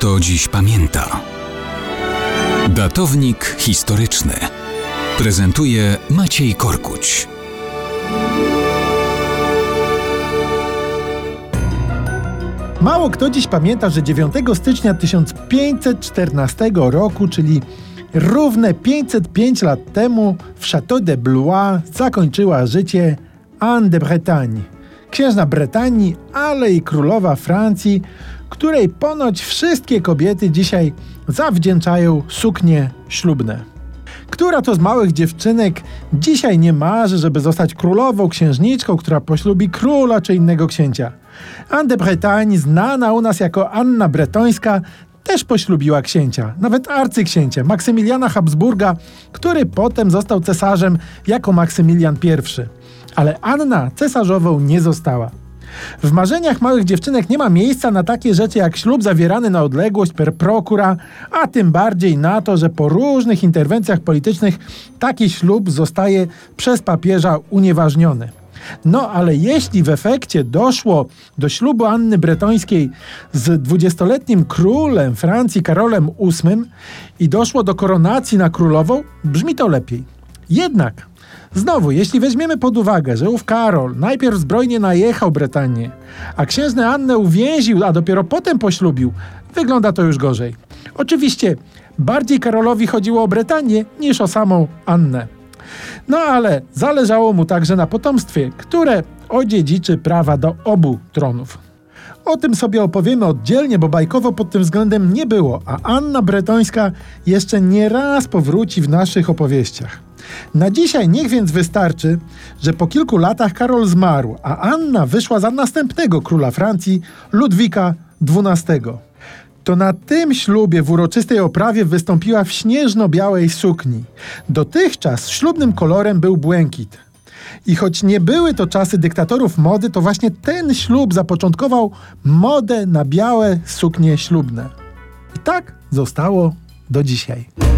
kto dziś pamięta. Datownik historyczny prezentuje Maciej Korkuć. Mało kto dziś pamięta, że 9 stycznia 1514 roku, czyli równe 505 lat temu, w Château de Blois zakończyła życie Anne de Bretagne, księżna Brytanii, ale i królowa Francji, której ponoć wszystkie kobiety dzisiaj zawdzięczają suknie ślubne. Która to z małych dziewczynek dzisiaj nie marzy, żeby zostać królową, księżniczką, która poślubi króla czy innego księcia? Anne de Bretagne, znana u nas jako Anna Bretońska, też poślubiła księcia, nawet arcyksięcia, Maksymiliana Habsburga, który potem został cesarzem jako Maksymilian I. Ale Anna cesarzową nie została. W marzeniach małych dziewczynek nie ma miejsca na takie rzeczy jak ślub zawierany na odległość per procura, a tym bardziej na to, że po różnych interwencjach politycznych taki ślub zostaje przez papieża unieważniony. No ale jeśli w efekcie doszło do ślubu Anny Bretońskiej z dwudziestoletnim królem Francji Karolem VIII i doszło do koronacji na królową, brzmi to lepiej. Jednak Znowu, jeśli weźmiemy pod uwagę, że ów Karol najpierw zbrojnie najechał Brytanię, a księżnę Annę uwięził, a dopiero potem poślubił, wygląda to już gorzej. Oczywiście, bardziej Karolowi chodziło o Brytanię niż o samą Annę. No ale zależało mu także na potomstwie, które odziedziczy prawa do obu tronów. O tym sobie opowiemy oddzielnie, bo bajkowo pod tym względem nie było, a Anna Bretońska jeszcze nie raz powróci w naszych opowieściach. Na dzisiaj niech więc wystarczy, że po kilku latach Karol zmarł, a Anna wyszła za następnego króla Francji, Ludwika XII. To na tym ślubie w uroczystej oprawie wystąpiła w śnieżno-białej sukni. Dotychczas ślubnym kolorem był błękit. I choć nie były to czasy dyktatorów mody, to właśnie ten ślub zapoczątkował modę na białe suknie ślubne. I tak zostało do dzisiaj.